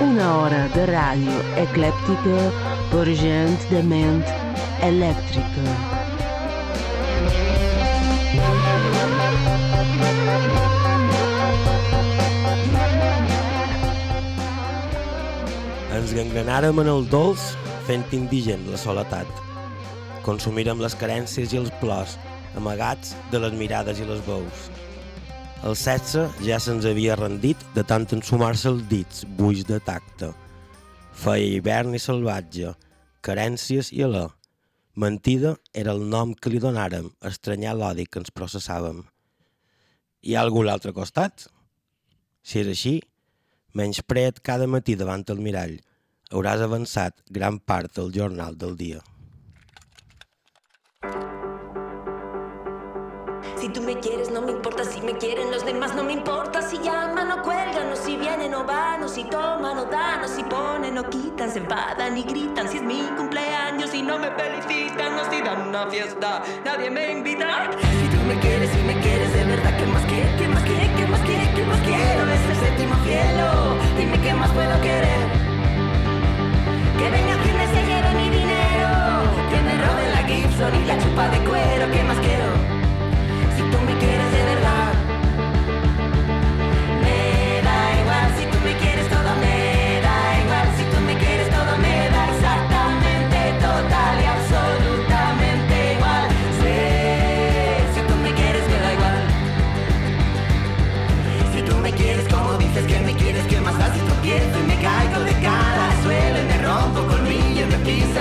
Una hora de ràdio eclèptica per gent de ment elèctrica. Ens gangrenàrem en el dolç fent indigent la soledat. Consumirem les carències i els plors, amagats de les mirades i les veus. El sexe ja se'ns havia rendit de tant ensumar-se els dits, buix de tacte. Feia hivern i salvatge, carències i alè. Mentida era el nom que li donàrem, estranyar l'odi que ens processàvem. Hi ha algú a l'altre costat? Si és així, menysprea't cada matí davant el mirall. Hauràs avançat gran part del jornal del dia. Si tú me quieres, no me importa si me quieren los demás, no me importa si llaman o cuelgan, o si vienen o van, o si toman o dan, o si ponen o quitan, se enfadan y gritan. Si es mi cumpleaños y no me felicitan, o si dan una fiesta, nadie me invita. Si tú me quieres, si me quieres de verdad, ¿qué más qué? ¿Qué más qué? ¿Qué más qué? ¿Qué más quiero? Es el séptimo cielo. Dime qué más puedo querer. Que venga quien se lleve mi dinero, que me robe la Gibson y la chupa de cuero, ¿qué más quiero?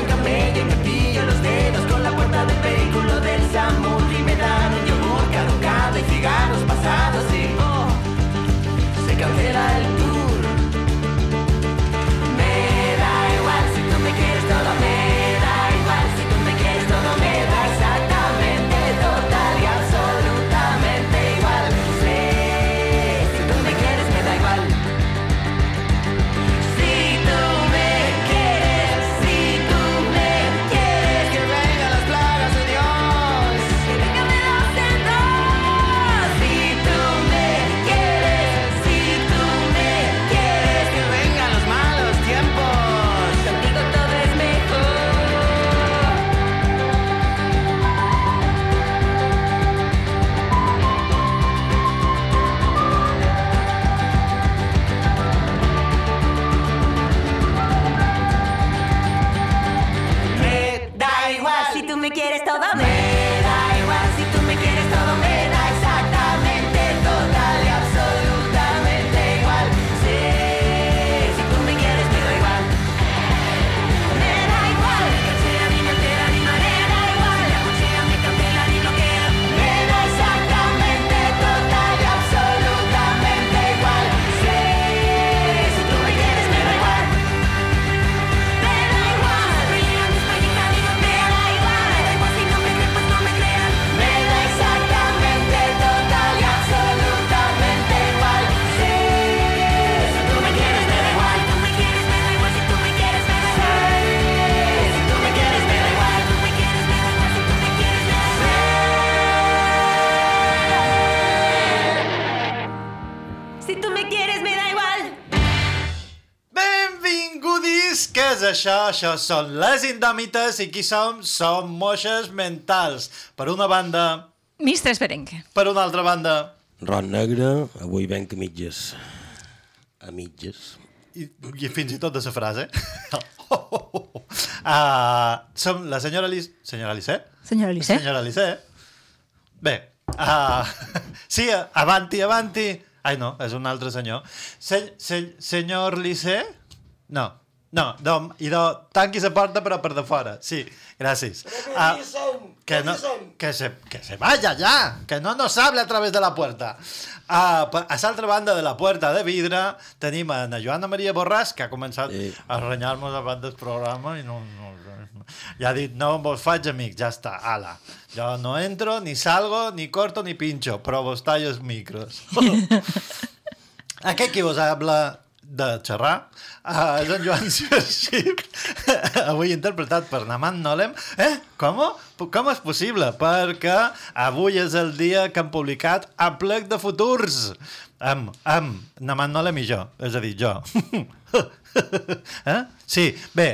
Me piso això? Això són les Indòmites i qui som? Som moixes mentals. Per una banda, Mistres Berenque. per una altra banda, Ron negre, avui venc a mitges. A mitges. i, i fins i tot de la frase. uh, som la senyora Alice... Senyora Alice? Senyora Lissé. Senyora Alice. Bé, uh, sí, avanti, avanti. Ai, no, és un altre senyor. Se, se, senyor Lissé? No, No, no, i de tanqui la porta però per de fora. Sí, gràcies. Ah, que, no, que, se, que se vaya ya, que no nos hable a través de la puerta. Ah, a l'altra banda de la puerta de vidre tenim a na Joana Maria Borràs, que ha començat Sí. a renyar-nos abans del programa i no, no, no, ja ha dit, no vos faig amics, ja està, ala. Jo no entro, ni salgo, ni corto, ni pincho, però vos tallo els micros. Aquest qui vos habla de xerrar és en Joan Xip, avui interpretat per Naman Nolem. Eh? Com? Com és possible? Perquè avui és el dia que han publicat a plec de futurs. Amb, amb Naman Nolem i jo, és a dir, jo. eh? Sí, bé,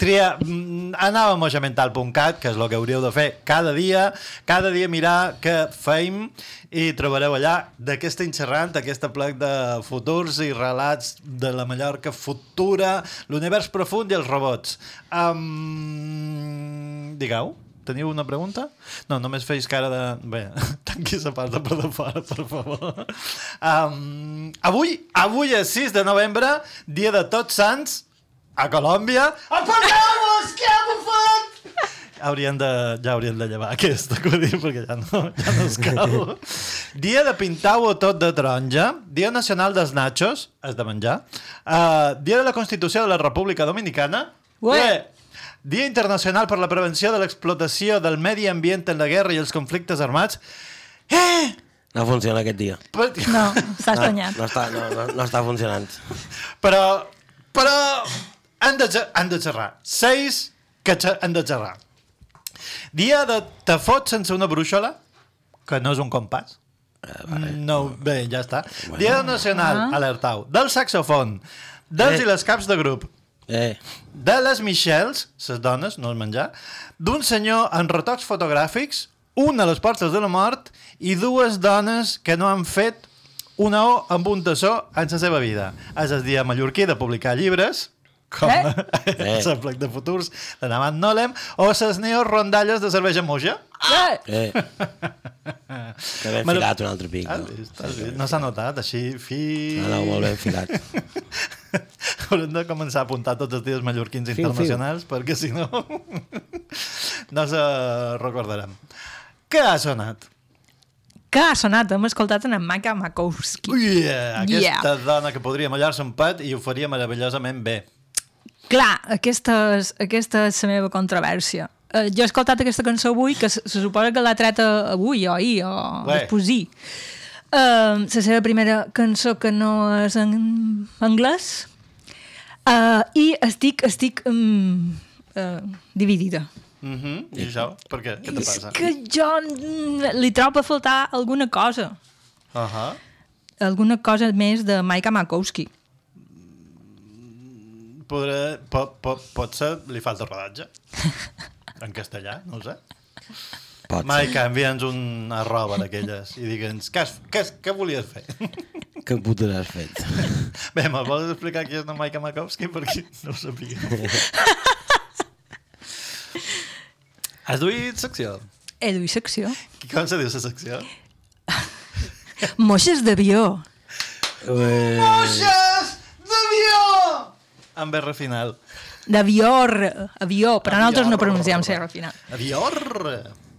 tria, mm, anava a mojamental.cat, que és el que hauríeu de fer cada dia, cada dia mirar què feim i trobareu allà d'aquesta xerrant, aquesta plec de futurs i relats de la Mallorca futura, l'univers profund i els robots. Um, digueu, teniu una pregunta? No, només feis cara de... Bé, tanqui la part de per de fora, per favor. Um, avui, avui és 6 de novembre, dia de Tots Sants, a Colòmbia. Apagueu-vos, que ha bufat! Haurien de, ja haurien de llevar aquest acudit perquè ja no, ja no es cau. Dia de pintar-ho tot de taronja. Dia nacional dels nachos, és de menjar. Uh, dia de la Constitució de la República Dominicana. Ué. Dia internacional per la prevenció de l'explotació del medi ambient en la guerra i els conflictes armats. Eh! No funciona aquest dia. Per- No, s'ha No, estanyat. no, està, no, no, no està funcionant. Però, però han de, han de xerrar. Seis que han de xerrar. Dia de te fots sense una brúixola, que no és un compàs. No, bé, ja està. Dia nacional, Ah. alertau, del saxofon, dels Eh. i les caps de grup, Eh, de les Michels, les dones, no el menjar, d'un senyor en retocs fotogràfics, un a les portes de la mort i dues dones que no han fet una O amb un tassó en la seva vida. És el dia mallorquí de publicar llibres, com Eh? eh? el plec de futurs de Namat Nolem, o les neorrondalles de cervesa moja. Eh! eh. Que ben filat un altre pic. Has No, vist, has vist? No s'ha notat, així, fi... no, no molt ben filat. Haurem de començar a apuntar tots els dies mallorquins Fiu, fiu. internacionals, perquè si no, no se recordarem. Què ha sonat? Que ha sonat? Hem escoltat en Maka Makowski. Ui, aquesta Yeah. dona que podria mallar-se un pet i ho faria meravellosament bé. Clar, aquesta és, aquesta és la meva controvèrsia. Uh, jo he escoltat aquesta cançó avui, que se, se suposa que l'ha tret avui o ahir o Bé. desposir. Uh, la seva primera cançó que no és en anglès uh, i estic, estic um, uh, dividida. Uh -huh. I això? Per què? Què te És passa? que jo mm, li trobo a faltar alguna cosa. Uh -huh. Alguna cosa més de Maika Makowski. Podré, pot, pot, potser li falta rodatge? En castellà, no ho sé. Pot ser. Maica, envia'ns una roba d'aquelles i digue'ns què, què, què volies fer? Que puta has fet? Bé, me vols explicar qui és la Maica Makowski? Perquè no ho sabia. Has duit secció? He duit secció. Com se diu la secció? Moixes d'avió. Eh, Moixes d'avió! Amb R final. D'avior, avió, però nosaltres no Avior. pronunciem ser al final. Avior!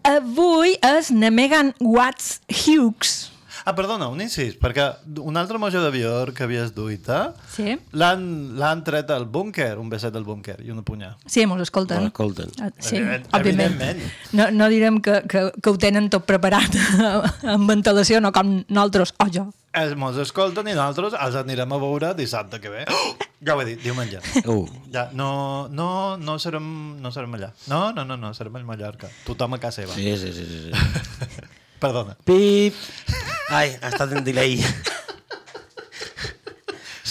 Avui és Megan Watts Hughes. Ah, perdona, un incís, perquè un altre mojo d'avió que havies duit, eh? Sí? L'han l'han tret al búnquer, un beset del búnquer i una punyà. Sí, mos escolten. Bueno, escolten. Ah, Sí, Evident- òbviament. evidentment. No, no direm que, que, que ho tenen tot preparat amb ventilació, no com nosaltres, o jo. Els mos escolten i nosaltres els anirem a veure dissabte que ve. Oh! Ja ho he dit, diumenge. Uh, Ja, no, no, no, serem, no serem allà. No, no, no, no, serem a Mallorca. Tothom a casa seva. sí, sí, sí, sí. sí. Perdona. Pip! Ai, ha estat en delay.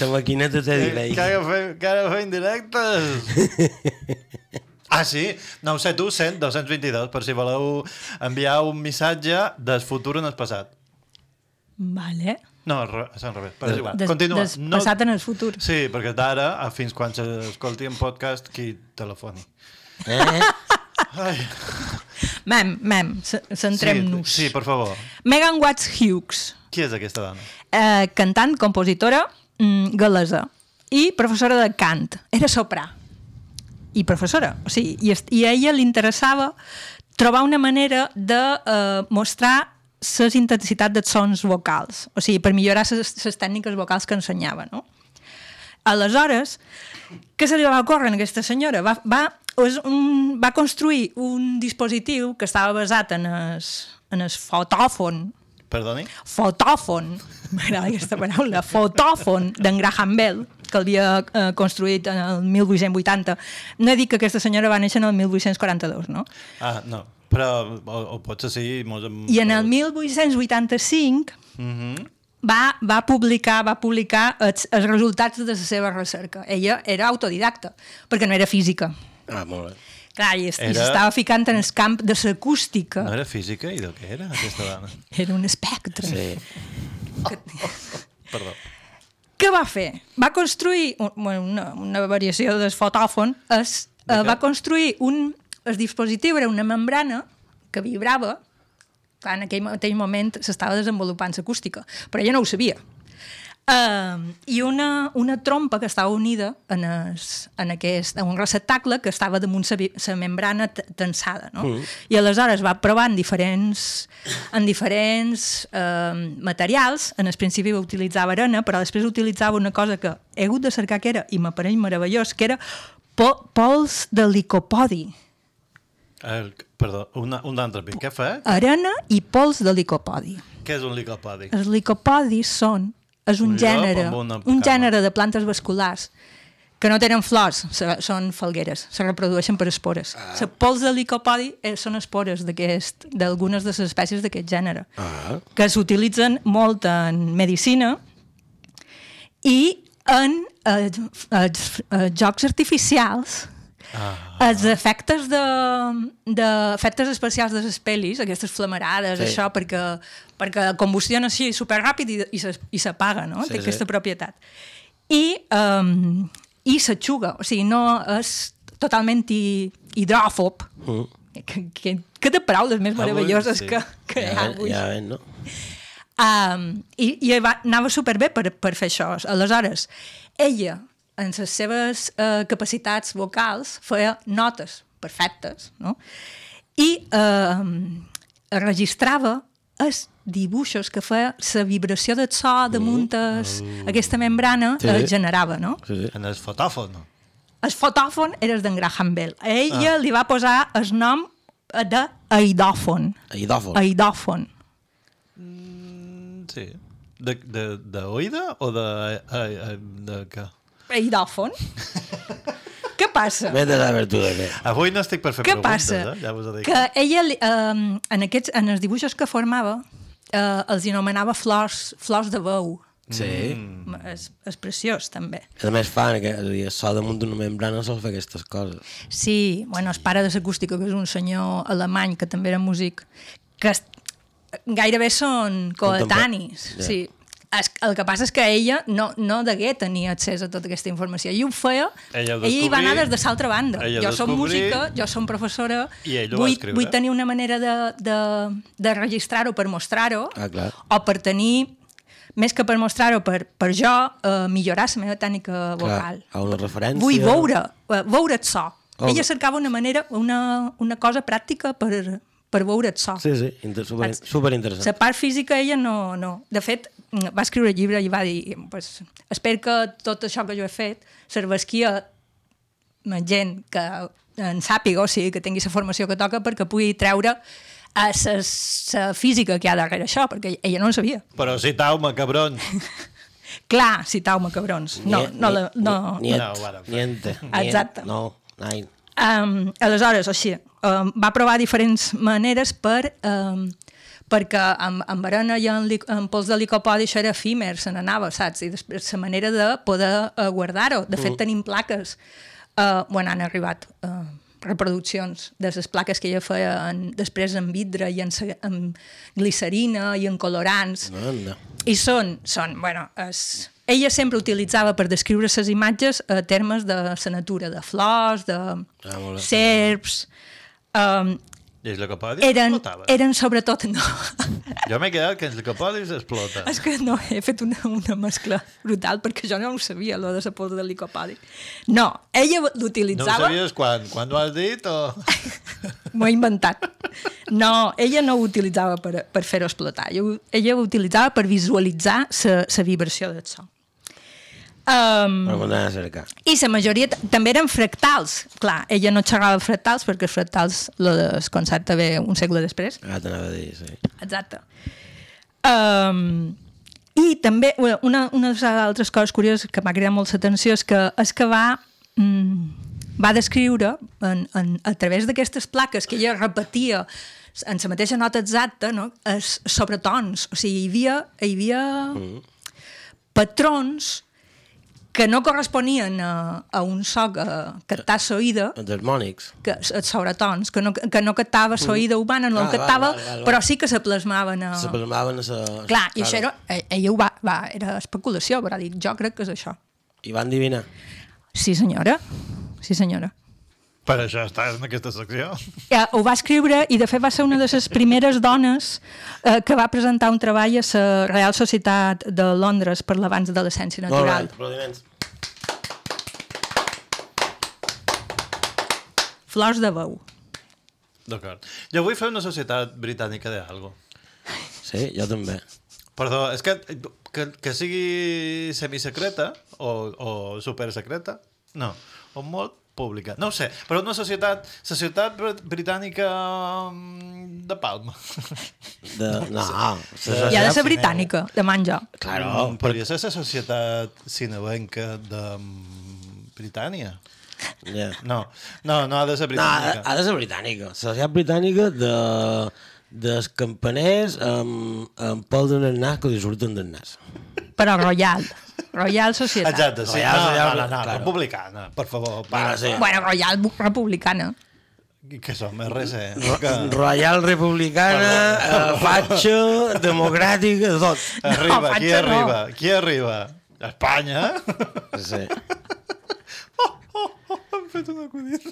La maquineta té delay. Que ara fem, que ara fem directes. Ah, sí? No ho sé, tu, 100, 222, per si voleu enviar un missatge del futur en el passat. Vale. No, és al revés. Però és igual. Des, Continua. des, Passat en el futur. Sí, perquè d'ara, a fins quan s'escolti en podcast, qui telefoni. Eh? Ai. Mem, mem, ce- centrem-nos. Sí, sí, per favor. Megan Watts Hughes, Qui és aquesta dona? eh, cantant, compositora mm, galesa. i professora de cant. Era soprà i professora. O sigui, i, i a ella li interessava trobar una manera de eh, mostrar les intensitats dels sons vocals. O sigui, per millorar les tècniques vocals que ensenyava, no? Aleshores, què se li va ocórrer a aquesta senyora? Va, va, és un, va construir un dispositiu que estava basat en el, en el fotòfon, Perdoni? fotòfon, m'agrada aquesta paraula, fotòfon d'en Graham Bell, que havia eh, construït en el 1880. No he dit que aquesta senyora va néixer en el 1842, no? Ah, no. Però, o, o potser sí... Mos... I en el 1885 Mhm. va, va publicar va publicar els, els resultats de la seva recerca. Ella era autodidacta, perquè no era física. Ah, molt bé. Clar, i, era... s'estava ficant en el camp de l'acústica. No era física? I de què era, aquesta dona? Era un espectre. Sí. Perdó. Què va fer? Va construir un- bueno, una, una variació del fotòfon. Es, De eh, què? va construir un... El dispositiu era una membrana que vibrava clar, en aquell mateix moment s'estava desenvolupant l'acústica, però ella no ho sabia. Uh, I una, una trompa que estava unida en, es, en, aquest, en un receptacle que estava damunt la membrana tensada. No? Mm. I aleshores va provar en diferents, en diferents uh, materials. En el principi utilitzava arena, però després utilitzava una cosa que he hagut de cercar que era, i m'apareix meravellós, que era po pols de licopodi. El, perdó, una, un altre pic. Què fa? Arena i pols de licopodi. Què és un licopodi? Els licopodis són és un, Un gènere, un gènere de plantes vasculars que no tenen flors, se- són falgueres, se reprodueixen per espores. Ah. La pols de licopodi eh, són espores d'aquest- d'algunes de les espècies d'aquest gènere, Ah, que s'utilitzen molt en medicina i en eh, eh, eh, jocs artificials Ah. els efectes de, de efectes especials de les pel·lis, aquestes flamarades, Sí. això, perquè, perquè combustiona així superràpid i, i s'apaga, no? Sí, Té sí. aquesta propietat. I, um, i s'aixuga, o sigui, no és totalment hi, hidròfob, Mm. que, que, que té paraules més Avui, meravelloses sí. que, que ja, avui. ja ven, no? Um, i, i va, anava superbé per, per fer això. Aleshores, ella, en les seves uh, capacitats vocals, feia notes perfectes, no? I uh, registrava els dibuixos que feia la vibració del so damunt es, aquesta membrana Sí. sí. generava, no? Sí, sí. En el fotòfon. El fotòfon era d'en Graham Bell. A ella ah. li va posar el nom de aidòfon. Aidòfon. Aidòfon. Sí. De, de, de oïda o de... eh, eh, de què? Aidòfon? Què passa? Vés a de què. Avui no estic per fer Què preguntes, passa? eh? Ja vos ho dic. Que ella, eh, en, aquests, en els dibuixos que formava, eh, els anomenava flors, flors de veu. Sí. Mm. És, és preciós, també. A més fan, que és a dir, el so damunt d'una membrana sol fer aquestes coses. Sí, bueno, el pare de l'acústica, que és un senyor alemany, que també era músic, que gairebé són coetanis. Ja. Sí. Es, el que passa és que ella no, no degué tenir accés a tota aquesta informació. I ho feia... Ella ho ella hi va anar des de l'altra banda. ella jo som música, jo som professora, vull, vull tenir una manera de, de, de registrar-ho per mostrar-ho, Ah, clar. o per tenir més que per mostrar-ho per, per jo, eh, millorar la meva tècnica vocal. a una referència. Vull veure, eh, veure el so. Oh. Ella cercava una manera, una, una cosa pràctica per, per veure el so. Sí, sí, inter super, Saps? super La part física ella no, no. De fet, va escriure el llibre i va dir pues, espero que tot això que jo he fet serveixi a gent que en sàpiga, o sigui, que tingui la formació que toca perquè pugui treure a la física que hi ha darrere això, perquè ella no en sabia. Però citau-me, cabron. Clar, citau-me, cabrons. No, Ni- no, ni- la- no, ni- No, bueno, Niente. Exacte. No, nein. Um, aleshores, així, um, va provar diferents maneres per, um, perquè amb, amb arena i amb, amb pols de licopodi això era efímer, se n'anava, saps? I després la manera de poder uh, guardar-ho. De fet, tenim plaques, uh, bueno, han arribat uh, reproduccions de les plaques que ella feia en, després en vidre i en, en glicerina i en colorants. No, no. I són, són bueno, es... ella sempre utilitzava per descriure les imatges eh, termes de la natura, de flors, de Ah, molt bé. Um, I que pot dir? eren, Flotava. eren sobretot... No. Jo m'he quedat que els licopolis explota. És que no, he fet una, una mescla brutal perquè jo no ho sabia, lo de la pols de licopoli. No, ella No ho l'utilitzava... sabies quan? Quan ho has dit? O... M'ho he inventat. No, ella no ho utilitzava per, per fer-ho explotar. Ella ho utilitzava per visualitzar la vibració del so. Um, Per anar a cercar. I la majoria també eren fractals. Clar, ella no xerrava fractals perquè els fractals, del concepte ve un segle després. Ah, t'anava a dir, sí. Exacte. Um, I també una, una de les altres coses curioses que m'ha cridat molt l'atenció és que, és que va, mm, va descriure en, en, a través d'aquestes plaques que ella repetia en la mateixa nota exacta no? es, sobretons. O sigui, hi havia, hi havia patrons que no corresponien a, a un so que, que està s'oïda, Els harmònics. que, els sobretons, que no, que no captava l'oïda humana, no Ah, el val, captava, val, val, val. però sí que se plasmaven a... Se plasmaven a sa... Clar, i això era, eh, ella ho va, va, era especulació, però dic, jo crec que és això. I van adivinar. Sí, senyora. Sí, senyora. Per això estàs en aquesta secció. Eh, ho va escriure i, de fet, va ser una de les primeres dones eh, que va presentar un treball a la Real Societat de Londres per l'avanç de l'essència Molt bé, natural. aplaudiments. Flors de veu. D'acord. Jo vull fer una societat britànica de algo. Sí, jo també. Perdó, és que, que, que sigui semisecreta o, o supersecreta, no, o molt pública. No ho sé, però una societat, la societat br- britànica mm, de Palma. De... No, I ha de ser britànica, de menjar. Claro, Mm, Podria ser la societat cinebenca de mm, Britània. ja. No, no, no ha de ser No, ha, britànica. ha de ser britànica. La societat britànica de dels campaners amb, amb pol de nas que li surten del nas. Però Royal. Royal Societat. Exacte, sí. Royal, No, no, Royal, no, no, claro. republicana, per favor. Bueno, sí. Bueno, Royal Republicana. Que som, RC. Ro Que... Royal republicana, eh, fatxa, democràtica, de tot. Arriba, No, qui no. arriba? Qui arriba? Espanya? Sí. Hem fet un acudit.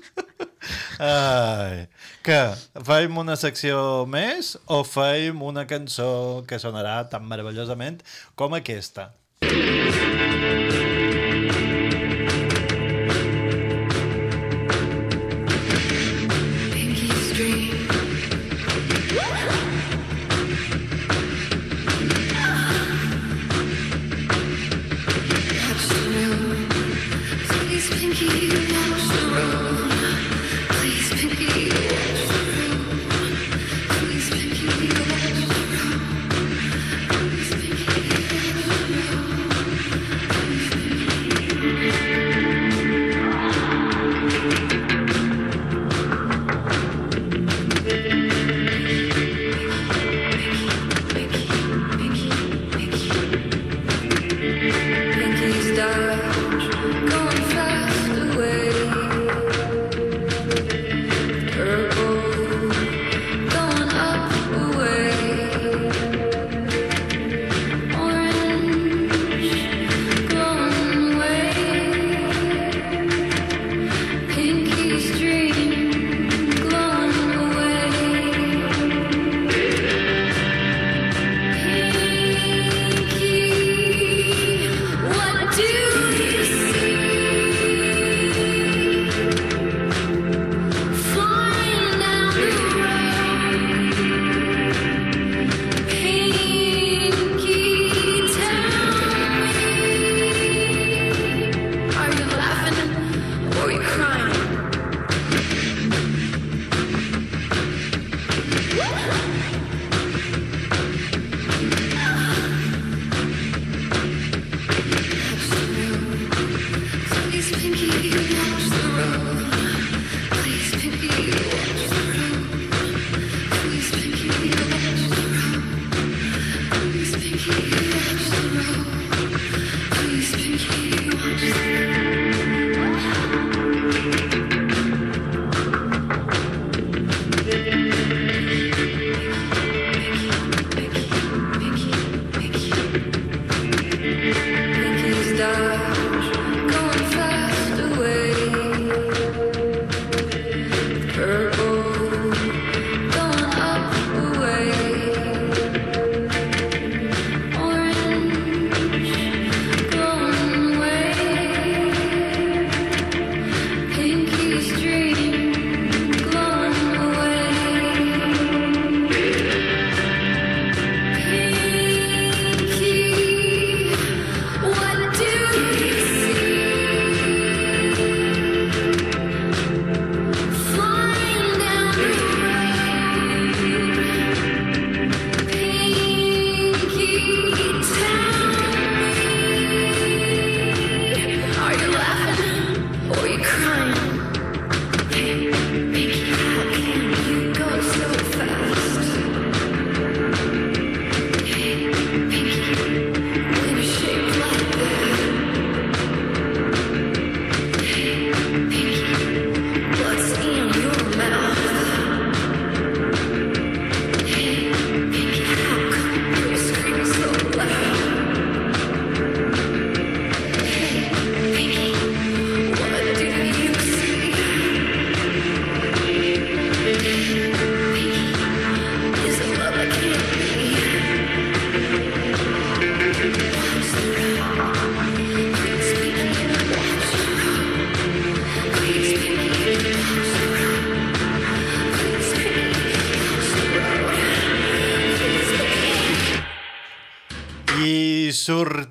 Ai. Que, feim una secció més o feim una cançó que sonarà tan meravellosament com aquesta? Pinky's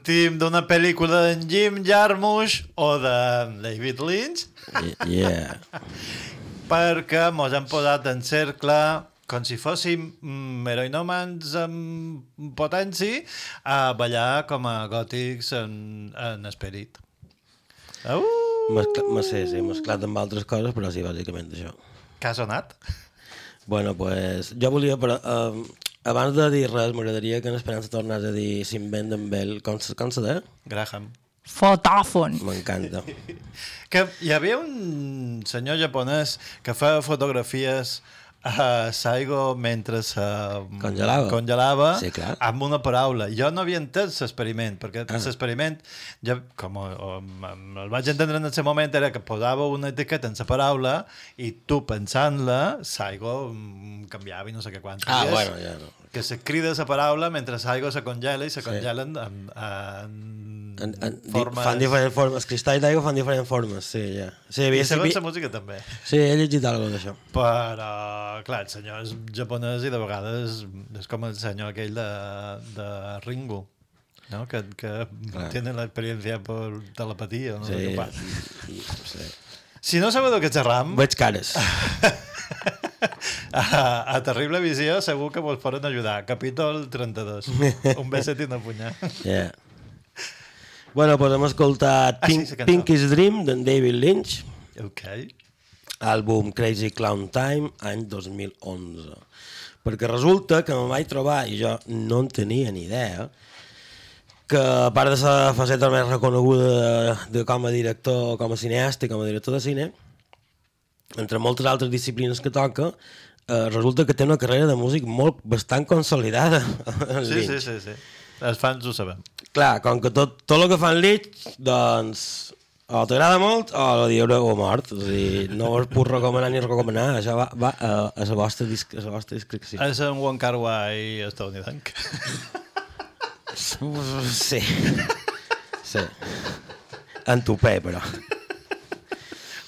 sortim d'una pel·lícula d'en Jim Jarmusch o de David Lynch Yeah. perquè mos han posat en cercle com si fóssim mm, heroïnomans amb potència a ballar com a gòtics en, en esperit. Uh, Mescla, me sé, sí, mesclat amb altres coses, però sí, bàsicament això. que ha sonat? Bueno, pues, jo volia, però, uh, abans de dir res, m'agradaria que en Esperança tornés a dir s'invent amb ell. Com, com se deia? Graham. Fotòfon. M'encanta. Que hi havia un senyor japonès que feia fotografies a Saigo mentre se Congelava. congelava Sí, clar. amb una paraula. Jo no havia entès l'experiment, perquè Ah. l'experiment, ja, com o, o, el vaig entendre en el seu moment, era que posava una etiqueta en la paraula i tu pensant-la, Saigo mm, canviava i no sé què quantes. Ah, I és bueno, ja no. Que se crida la paraula mentre Saigo se congela i se congelen en, en, En, en, di- formes... fan diferents formes. Cristalls d'aigua fan diferents formes, sí, ja. Sí, I havia, segons sí, la música també. sí, he llegit alguna d'això. Però, clar, el senyor és japonès i de vegades és com el senyor aquell de, de Ringo, no? que, que Clar. tiene la experiencia por telepatía o no sé Sí, passa. sí. Si no sabeu de què xerram, Veig cares. a, a Terrible Visió segur que vos poden ajudar. Capítol 32. Un beset i una punyà. Yeah. Bueno, doncs hem escoltat Ah, sí, Pink, la cançó. Pinky's Dream d'en David Lynch, Ok. àlbum Crazy Clown Time, any 2011. Perquè resulta que me vaig trobar, i jo no en tenia ni idea, que a part de la faceta més reconeguda de, de com a director, com a cineasta i com a director de cine, entre moltes altres disciplines que toca, eh, resulta que té una carrera de músic molt bastant consolidada. Sí, sí, sí, sí. Els fans ho sabem. Clar, com que tot, tot el que fan Lynch, doncs, o t'agrada molt o la diure o mort. O sigui, no us puc recomanar ni recomanar, això va, va a, a, la vostra, disc, a la vostra discreció. És un Wong Kar Wai estadounidenc. Sí. Sí. En però.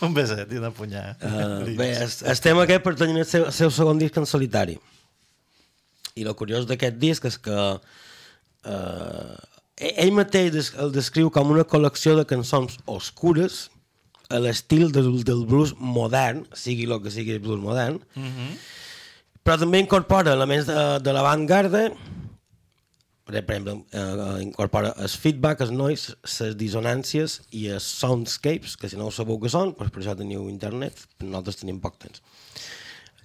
Un beset i una punyà. Uh, bé, es- estem aquest pertany al seu, al seu segon disc en solitari. I el curiós d'aquest disc és que uh, ell mateix el descriu com una col·lecció de cançons oscures a l'estil del, del blues modern, sigui el que sigui el blues modern, però també incorpora elements de, de l'avantgarde, per exemple, eh, incorpora el feedback, el noise, les dissonàncies i els soundscapes, que si no ho sabeu què són, doncs per això teniu internet, nosaltres tenim poc temps.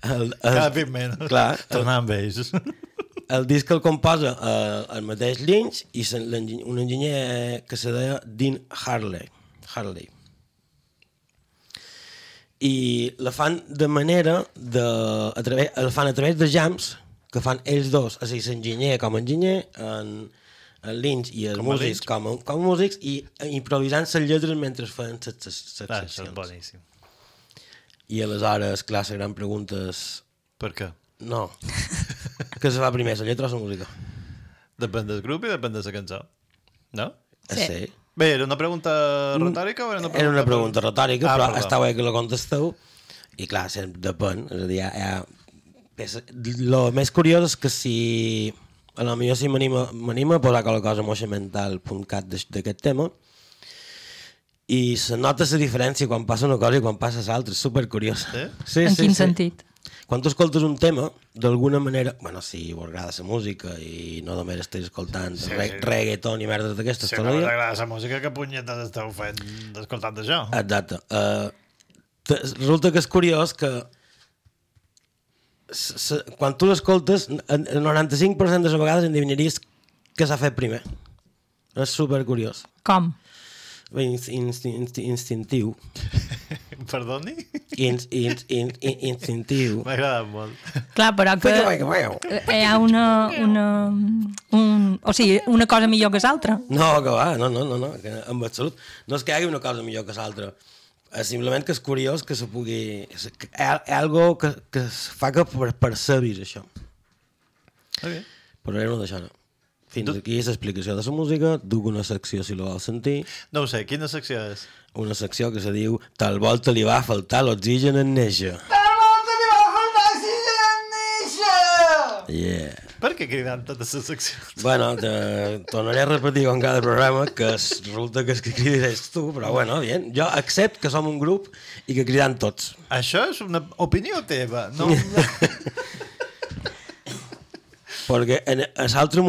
El, el, Cada vint menys. Clar, el, Tornar amb ells. el disc el composa eh, el mateix Lynch i un enginyer que se deia Dean Harley. Harley. I la fan de manera de... A través, el fan a través de jams que fan ells dos, és a dir, l'enginyer com a enginyer, en, en Lynch i els Com músics Lynch. com com a músics i improvisant les lletres mentre fan les Ah, això és boníssim. I aleshores, clar, la gran pregunta és... Per què? No. Què se fa primer, la lletra o la música? Depèn del grup i depèn de la cançó. No? Sí. sí. Bé, era una pregunta retòrica o era una pregunta... Era una pregunta retòrica, Ah, però perdó. està bé que la contesteu. I clar, sempre depèn. És a dir, hi ha, hi ha... El més curiós és que si... A lo millor si m'anima a posar qualque cosa moixamental.cat d'aquest tema i se nota la diferència quan passa una cosa i quan passa l'altra, és supercuriós. Sí? Sí, En quin sentit? Quan tu escoltes un tema, d'alguna manera... Bueno, si us agrada la música i no només estàs escoltant Sí, sí, re sí. reggaeton i merdes d'aquestes Si no el us dia... agrada la música, que punyetes esteu fent escoltant això? Exacte. Uh, resulta que és curiós que quan tu l'escoltes, el el 95% de les vegades endevinaries què s'ha fet primer. És super curiós. Com? Inst, inst, inst, instintiu. Perdoni? Inst, inst, inst, inst, instintiu. M'ha agradat molt. Clar, però que hi ha una, una, un, o sigui, una cosa millor que l'altra. No, que va, no, no, no, no, que en absolut. No és que hi hagi una cosa millor que l'altra. És simplement que és curiós que se pugui... és que algo que, que es fa que per, percebis això. Okay. Però era no d'això, no. Fins aquí l'explicació de la música, duc una secció si la vols sentir, No ho sé, quina secció és? una secció que se diu Tal volta li va faltar l'oxigen en néixer. Yeah. Per què cridant totes les seccions? Bueno, te, tornaré a repetir com cada programa que es, resulta que és que crides tu, però bueno, bien. Jo accept que som un grup i que cridant tots. Això és una opinió teva. No, Perquè en l'altre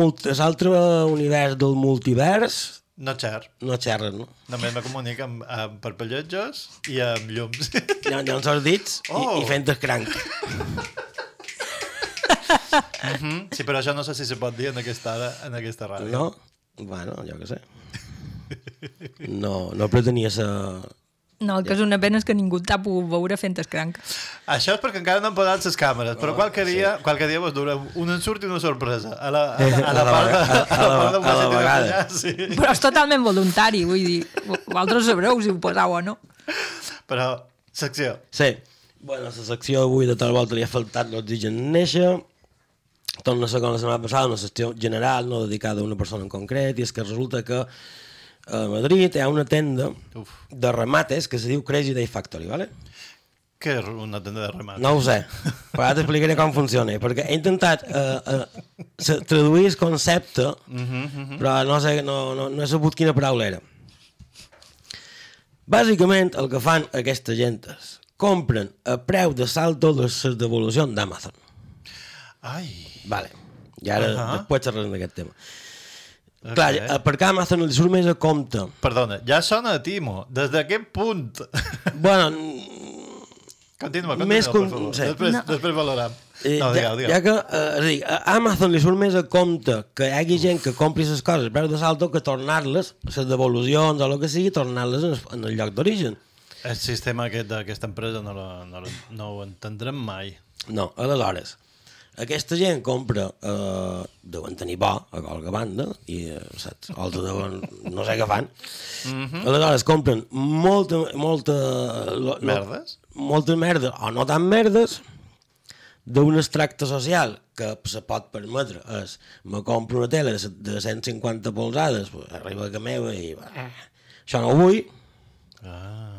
univers del multivers no xer. no xerren, no? Només me comunico amb, amb parpellotges i amb llums. Ha uns sordits oh. Oh. i, i fent el cranc. sí, però això no sé si se pot dir en aquesta, hora, en aquesta ràdio. No? Bueno, jo què sé. No, no pretenia ser... No, el que és una pena és que ningú t'ha pogut veure fent escranc. Això és perquè encara no han posat les càmeres, però qualque dia, qualque dia vos durem un ensurt i una sorpresa. A la, a la, a la A la part de, a a la la- part de a la Washington vegada. allà, sí. Però és totalment voluntari, vull dir, vosaltres sabreu si ho posau o no. Però, secció. Sí. Bueno, la secció avui de tal volta li ha faltat l'oxigen néixer. Torna a ser com la setmana passada, una secció general, no dedicada a una persona en concret, i és que resulta que a Madrid hi ha una tenda Uf. de remates que se diu Crazy Day Factory, ¿vale? Què és una tenda de remat? No ho sé, però ara t'explicaré com funciona, perquè he intentat uh, uh, traduir el concepte, però no, sé, no, no, no he sabut quina paraula era. Bàsicament, el que fan aquesta gent és compren a preu de saldo les les devolucions d'Amazon. Ai, Vale. I ara, uh. -huh. després xerrarem d'aquest tema. ok. Clar, eh, perquè a Amazon li surt més a compte. Perdona, ja sona a Timo. Des d'aquest punt... Bueno, Continua, continua, Més per con- favor. sí. Després, No. després valoram. Eh, No, ja, digueu, digueu. ja que eh, és a dir, a Amazon li surt més a compte que hi hagi gent que compri les coses a preu de salto que tornar-les, les devolucions o el que sigui, tornar-les en, el- en el lloc d'origen. El sistema aquest d'aquesta empresa no, lo, no, lo, no ho entendrem mai. No, aleshores, aquesta gent compra, eh, deuen tenir bo a qualque banda, i eh, saps, altres deuen, no sé què fan, aleshores compren molta, molta... Lo, lo, Merdes? Molta merda, o no tan merdes, d'un extracte social que se pot permetre. És me compro una tele de, se- de 150 polzades arriba a casa meva i eh, això no ho vull. Ah,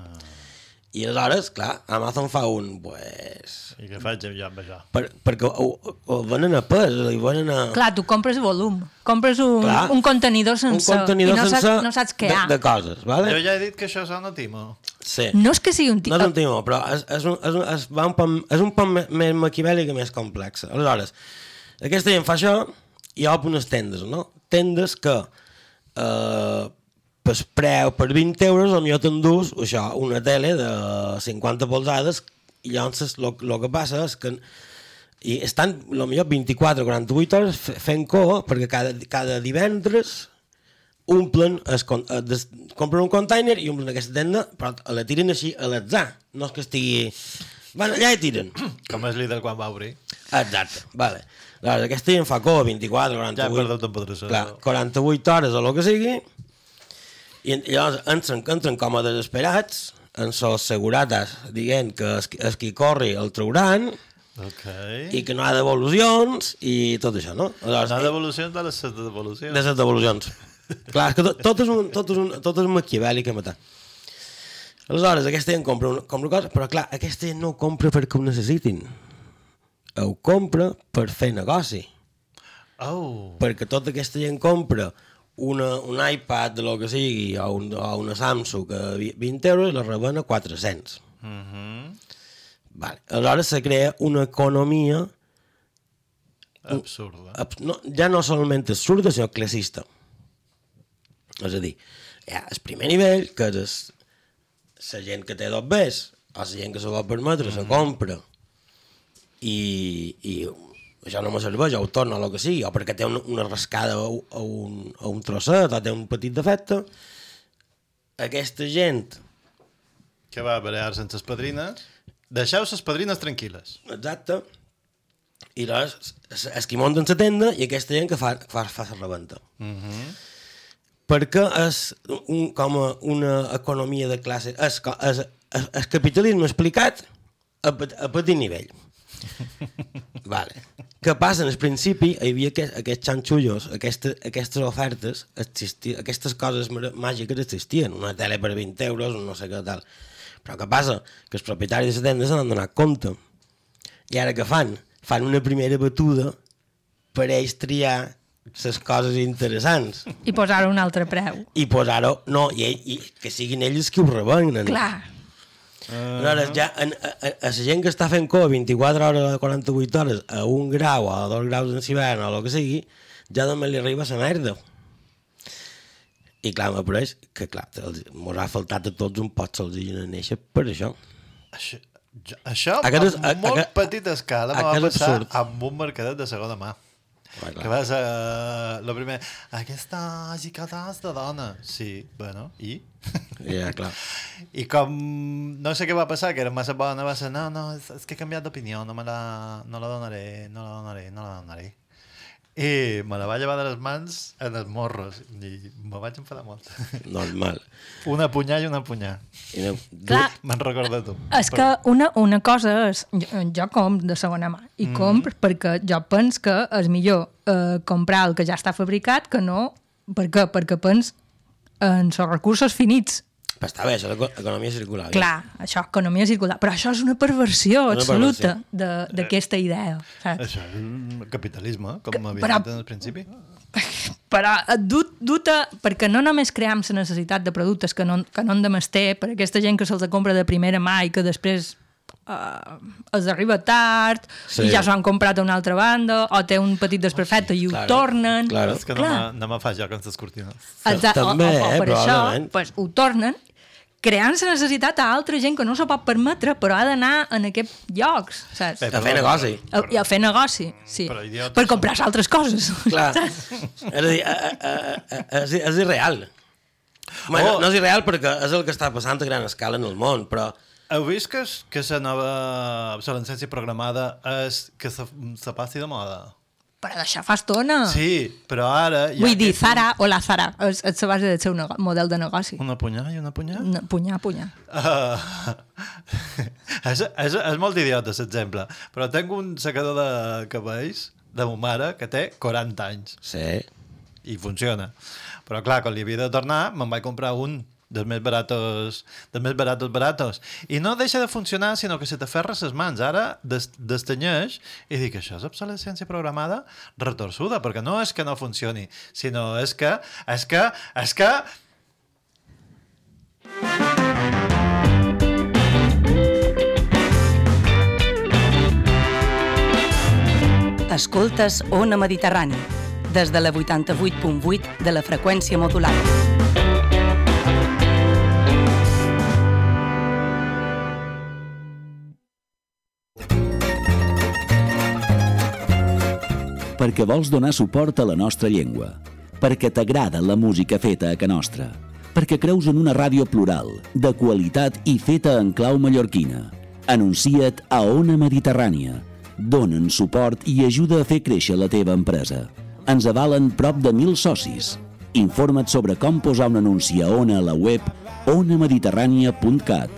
i aleshores, clar, Amazon fa un pues, i què faig jo amb això? per, perquè ho, ho, ho venen a pes li venen a Clar, tu compres volum, compres un, Clar. un contenidor un sencer contenidor i no, sense saps, no saps què de, ha. de coses, vale? Jo ja he dit que això sona Timo. sí. No és que sigui un No tio... és un timó, però és, és, un, és, un, és, va un poc, és un me- més maquiavèlic i més complex. Aleshores, aquesta gent fa això i obre unes tendes, no? Tendes que eh, per preu, per 20 euros, potser t'endús això, una tele de 50 polzades i llavors el que passa és que i estan, potser 24 o 48 hores fe- fent cua perquè cada, cada divendres omplen, es, eh, des, compren un container i omplen aquesta tenda, però la tiren així a l'atzar. No és que estigui... Van allà i tiren. Com és líder quan va obrir. Exacte, vale. Aleshores, aquesta gent fa cua 24, 48... Ja he perdut patrocinador. Clar, 48 hores o el que sigui, i llavors entren, entren com a desesperats, en sos segurates, dient que es, es qui corri el trauran, Ok. i que no hi ha devolucions, i tot això, no? Aleshores, No devolucions de les devolucions. de les devolucions. Clar, que tot, tot, és un, tot, és un, tot és maquiavèlic a matar. Aleshores, aquesta gent compra, una, compra coses, però clar, aquesta gent no ho compra perquè ho necessitin. Ho compra per fer negoci. Oh, Perquè tota aquesta gent compra una, un iPad de lo que sigui o, un, o una Samsung a vi- 20 euros la reben a 400. Vale. Aleshores se crea una economia absurda. abs- no, ja no solament absurda, sinó classista. És a dir, hi ha el primer nivell, que és la gent que té dos bés, o la gent que se pot permetre, se compra, i, i això no me serveix, o ho torna el que sigui, o perquè té una, una rascada o, o, un, o un trosset, o té un petit defecte, aquesta gent, Que va a barear sense les padrines. Deixeu les padrines tranquil·les. exacte, i llavors és qui munten la tenda i aquesta gent que fa, fa, fa la rebenta. perquè és un, com a una economia de classe, és, és, és, és capitalisme explicat a, a petit nivell. vale. Què passa? En el principi hi havia aquest, aquests xanxullos, aquestes, aquestes ofertes, existi, aquestes coses màgiques existien, una tele per 20 euros, un no sé què tal. Però què passa? Que els propietaris de la tenda se n'han donat compte. I ara què fan? Fan una primera batuda per ells triar les coses interessants I posar un altre preu. i posar-ho, no, i, i que siguin ells qui ho revenen. Clar, Aleshores, ja, a, a, a, a la gent que està fent cova 24 hores o 48 hores a un grau o a dos graus en hivern o el que sigui, ja només li arriba la merda. I clar, m'apareix que clar, mos ha faltat a tots un pot l'oxigen a néixer per això. Això, jo- això Aquest és- a a- molt aquest- petita escala me va passar absurd. amb un mercadet de segona mà. Clar, clar. Que vas a... Lo primer, aquesta xicota és de dona. Sí, bueno, i? Ja, clar. I com no sé què va passar, que era massa bona, va ser, no, no, és, és que he canviat d'opinió, no, me la, no la donaré, no la donaré, no la donaré. I me la va llevar de les mans en els morros i me vaig enfadar molt. Normal. una punyà i una punyà. I no, clar, Me'n recorda tu. És que una, una cosa és... Jo, jo compro de segona mà. I mm. compro perquè jo penso que és millor eh, comprar el que ja està fabricat que no... Per què? Perquè penso en els recursos finits. Però està bé, això és l'economia circular. Clar, això, economia circular. Però això és una perversió Una absoluta de- d'aquesta idea. Saps? Això és un capitalisme, com Que- m'havia però- dit en el principi. Però eh, du, duta, perquè no només cream la necessitat de productes que no, que no han de mester per aquesta gent que se'ls compra de primera mà i que després uh, els arriba tard Sí. sí. i ja s'ho han comprat a una altra banda o té un petit desperfecte i ho Claro, tornen. claro. És que no, Clar. me, no me fa joc amb les cortines. Exacte, També, o, o, eh, o per això probablement. pues, ho tornen creant la necessitat a altra gent que no s'ho pot permetre però ha d'anar en aquests llocs saps? A fer negoci. A, I a fer negoci, sí. Però idiotes Per són. comprar altres coses. Clar. és a dir, és, és irreal. Bueno, Oh. no és irreal perquè és el que està passant a gran escala en el món, però Heu vist que, que la nova obsolescència programada és que se, se passi de moda? Però d'això fa estona. Sí, però ara... ha Vull dir, Zara o la Zara és, és la base del seu model de negoci. Una punyà i una punyà? No, punyar, punyar. Uh, és, és, és molt idiota, l'exemple, però tinc un secador de cabells de ma mare que té 40 anys sí. i funciona. Però clar, quan li havia de tornar, me'n vaig comprar un dels més baratos, dels més baratos baratos. I no deixa de funcionar, sinó que se t'aferra les mans. Ara des, destanyeix i dic, això és obsolescència programada retorçuda, perquè no és que no funcioni, sinó és que, és que, és que... Escoltes Ona Mediterrani, des de la 88.8 de la freqüència modulada. Perquè vols donar suport a la nostra llengua, perquè t'agrada la música feta a ca nostra, perquè creus en una ràdio plural, de qualitat i feta en clau mallorquina. Anuncia't a Ona Mediterrània. Donen suport i ajuda a fer créixer la teva empresa. Ens avalen prop de mil socis. Informa't sobre com posar un anunci a Ona a la web onamediterrània.cat.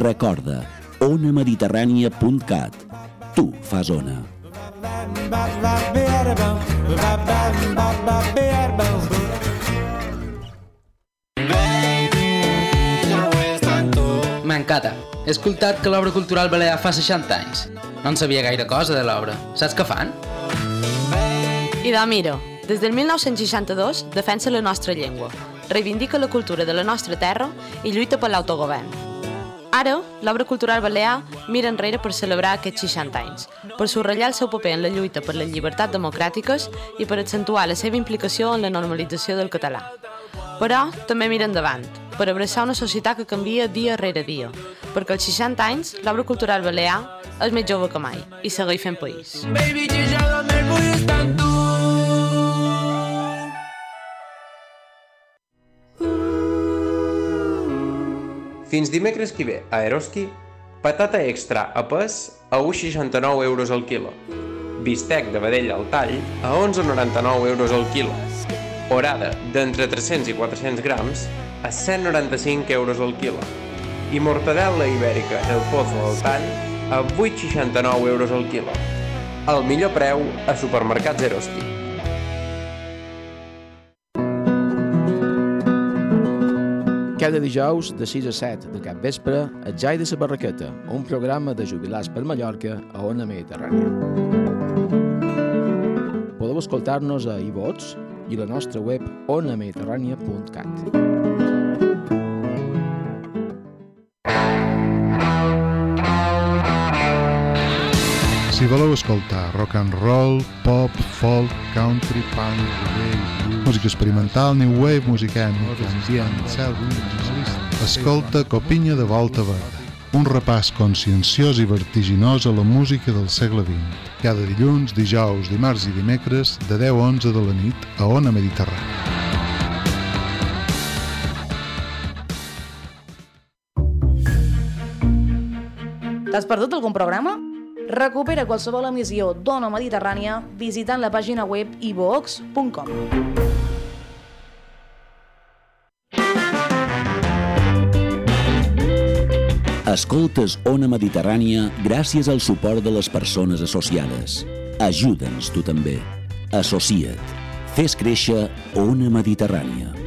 Recorda, onamediterrània.cat. Tu fas Ona. M'encanta. He escoltat que l'obra cultural balear fa 60 anys. No en sabia gaire cosa de l'obra. Saps què fan? I de mira, des del 1962 defensa la nostra llengua, reivindica la cultura de la nostra terra i lluita per l'autogovern. Ara, l'obra cultural balear mira enrere per celebrar aquests 60 anys, per subratllar el seu paper en la lluita per les llibertats democràtiques i per accentuar la seva implicació en la normalització del català. Però també mira endavant, per abraçar una societat que canvia dia rere dia, perquè als 60 anys l'obra cultural balear és més jove que mai i segueix fent país. Baby, Fins dimecres que ve, a Eroski, patata extra a pes a 1,69 euros al quilo. Bistec de vedella al tall a 11,99 euros al quilo. Orada d'entre 300 i 400 grams a 195 euros al quilo. I mortadella ibèrica del pozo al tall a 8,69 euros al quilo. El millor preu a supermercats Eroski. Cada dijous, de 6 a 7 de cap vespre, a Jai de la Barraqueta, un programa de jubilats per Mallorca a Ona Mediterrània. Podeu escoltar-nos a iVots i la nostra web onamediterrània.cat. Si voleu escoltar rock and roll, pop, folk, country, punk, música experimental, new wave, música ambient, cel, escolta Copinya de Volta Verda. Un repàs conscienciós i vertiginós a la música del segle XX. Cada dilluns, dijous, dimarts i dimecres, de 10 a 11 de la nit, a Ona Mediterrània. T'has perdut algun programa? Recupera qualsevol emissió d'Ona Mediterrània visitant la pàgina web ivox.com. Escoltes Ona Mediterrània gràcies al suport de les persones associades. Ajuda'ns tu també. Associa't. Fes créixer Ona Mediterrània.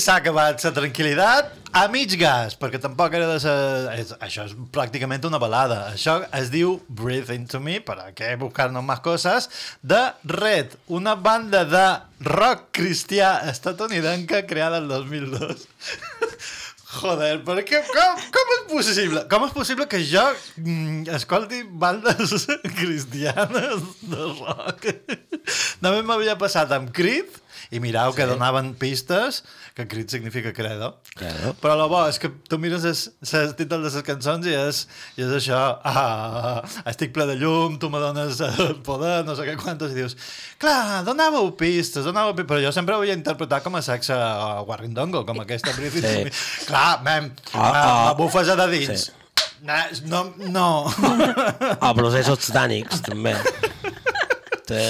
S'ha acabat la tranquil·litat a mig gas, perquè tampoc era de ser... És, això és pràcticament una balada. Això es diu Breathe Into Me, per a què buscar-nos més coses, de Red, una banda de rock cristià estatunidenca creada el 2002. Joder, per què? Com, com és possible? Com és possible que jo mm, escolti bandes cristianes de rock? Només m'havia passat amb Creed i mirau sí. que donaven pistes que Creed significa credo. Claro. Però el bo és que tu mires els títols de les cançons i és, i és això, ah, estic ple de llum, tu me dones el poder, no sé què quantos, i dius, clar, donàveu pistes, donàveu pistes, però jo sempre ho havia interpretat com a sexe a Warringdongle, com aquesta. Sí. Clar, mem, Ah, ah, ah. ah, bufes a de dins. Sí. No, no. O processos titànics, també. Té,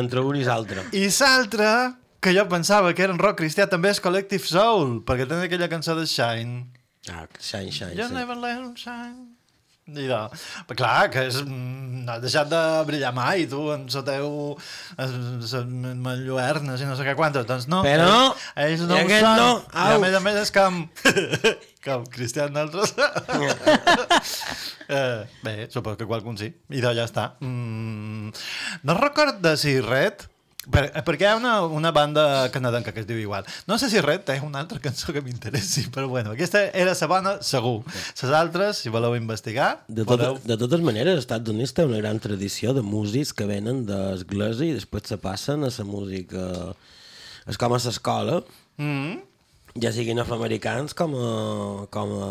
entre un i l'altre. I l'altre, que jo pensava que era un rock cristià, també és Collective Soul, perquè tenen aquella cançó de Shine. Ah, shine, shine, Just sí. never let 'em shine. I de, però clar, que és, mm, no has deixat de brillar mai, tu, en la teu lluernes i no sé què quantes, doncs no. Però, ells, ells no ho són. no, I a au. més a més és com, com cristians d'altres. eh, bé, suposo que qualcun sí. I de ja està. Mm, no record de si Red, per, perquè hi ha una, una banda canadenca que es diu igual. No sé si Red té una altra cançó que m'interessi, però bueno, aquesta era la bona, segur. Les altres, si voleu investigar, De, tot, podeu... de totes maneres, als Estats Units té una gran tradició de músics que venen d'església i després se passen a la música... És com a l'escola, Mm -hmm. ja siguin afroamericans com a... com a...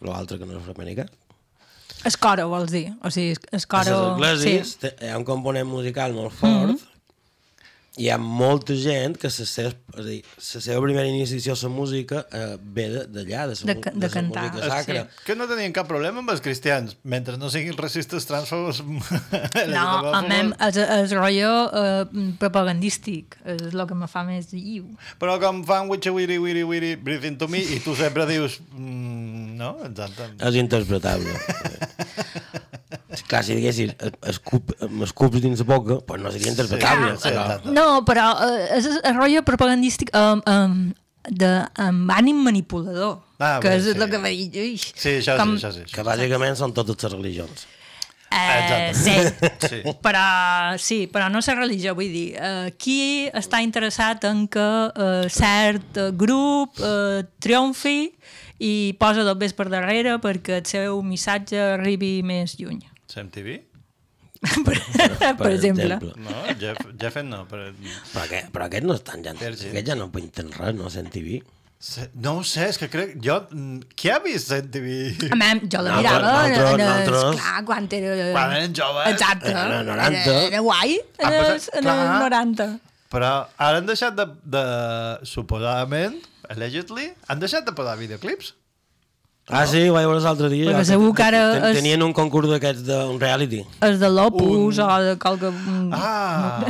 l'altre que no és afroamericà. Escoro, vols dir? O sigui, A escoro... les esglésies Sí. sí. hi ha un component musical molt fort mm -hmm. Hi ha molta gent que la seva, és a dir, la seva primera iniciació a la música eh, ve de- d'allà, de, De de, de, de la cantar, música sacra. sí. Que no tenien cap problema amb els cristians, mentre no siguin racistes transfobos. No, a mi és, és rotllo eh, propagandístic, és el que me fa més lliu. Però com fan witchy wiri wiri wiri breathing to me i tu sempre dius mm, no, exacte. És interpretable. Clar, si diguessis eh, escup, m'escups dins la boca, doncs no seria interpretable. Sí, però- exacte. No, però eh, és el rotllo propagandístic amb, amb, de, amb ànim manipulador, Ah, que bé, és sí. el que va dir. Ui, Sí, això com- sí, això sí. Que bàsicament són totes les religions. Eh, sí. Sí. Però, sí, però no la religió, vull dir, eh, qui està interessat en que eh, cert eh, grup eh, triomfi i posa dos vés per darrere perquè el seu missatge arribi més lluny. CMTV? per, per exemple. No, Jeff, Jeffen no. Però... Però, aquest, però aquest no és tan... Ja, aquest ja no pinten res, no, sent TV. Se- No ho sé, és que crec... Jo... Qui ha vist CMTV? A mi, jo la Nosaltres- mirava, nosaltres- en, en, nosaltres- clar, quan era... Quan eren joves. Exacte. En el 90. Era, era guai, en, Ah, en el clar. 90. Però ara han deixat de, de... Suposadament, allegedly, han deixat de posar videoclips. Ah, sí, ho vaig veure l'altre dia. Perquè ja, segur que ara ten- Tenien un concurs d'aquests d'un reality. És de l'Opus o de qualque... Ah,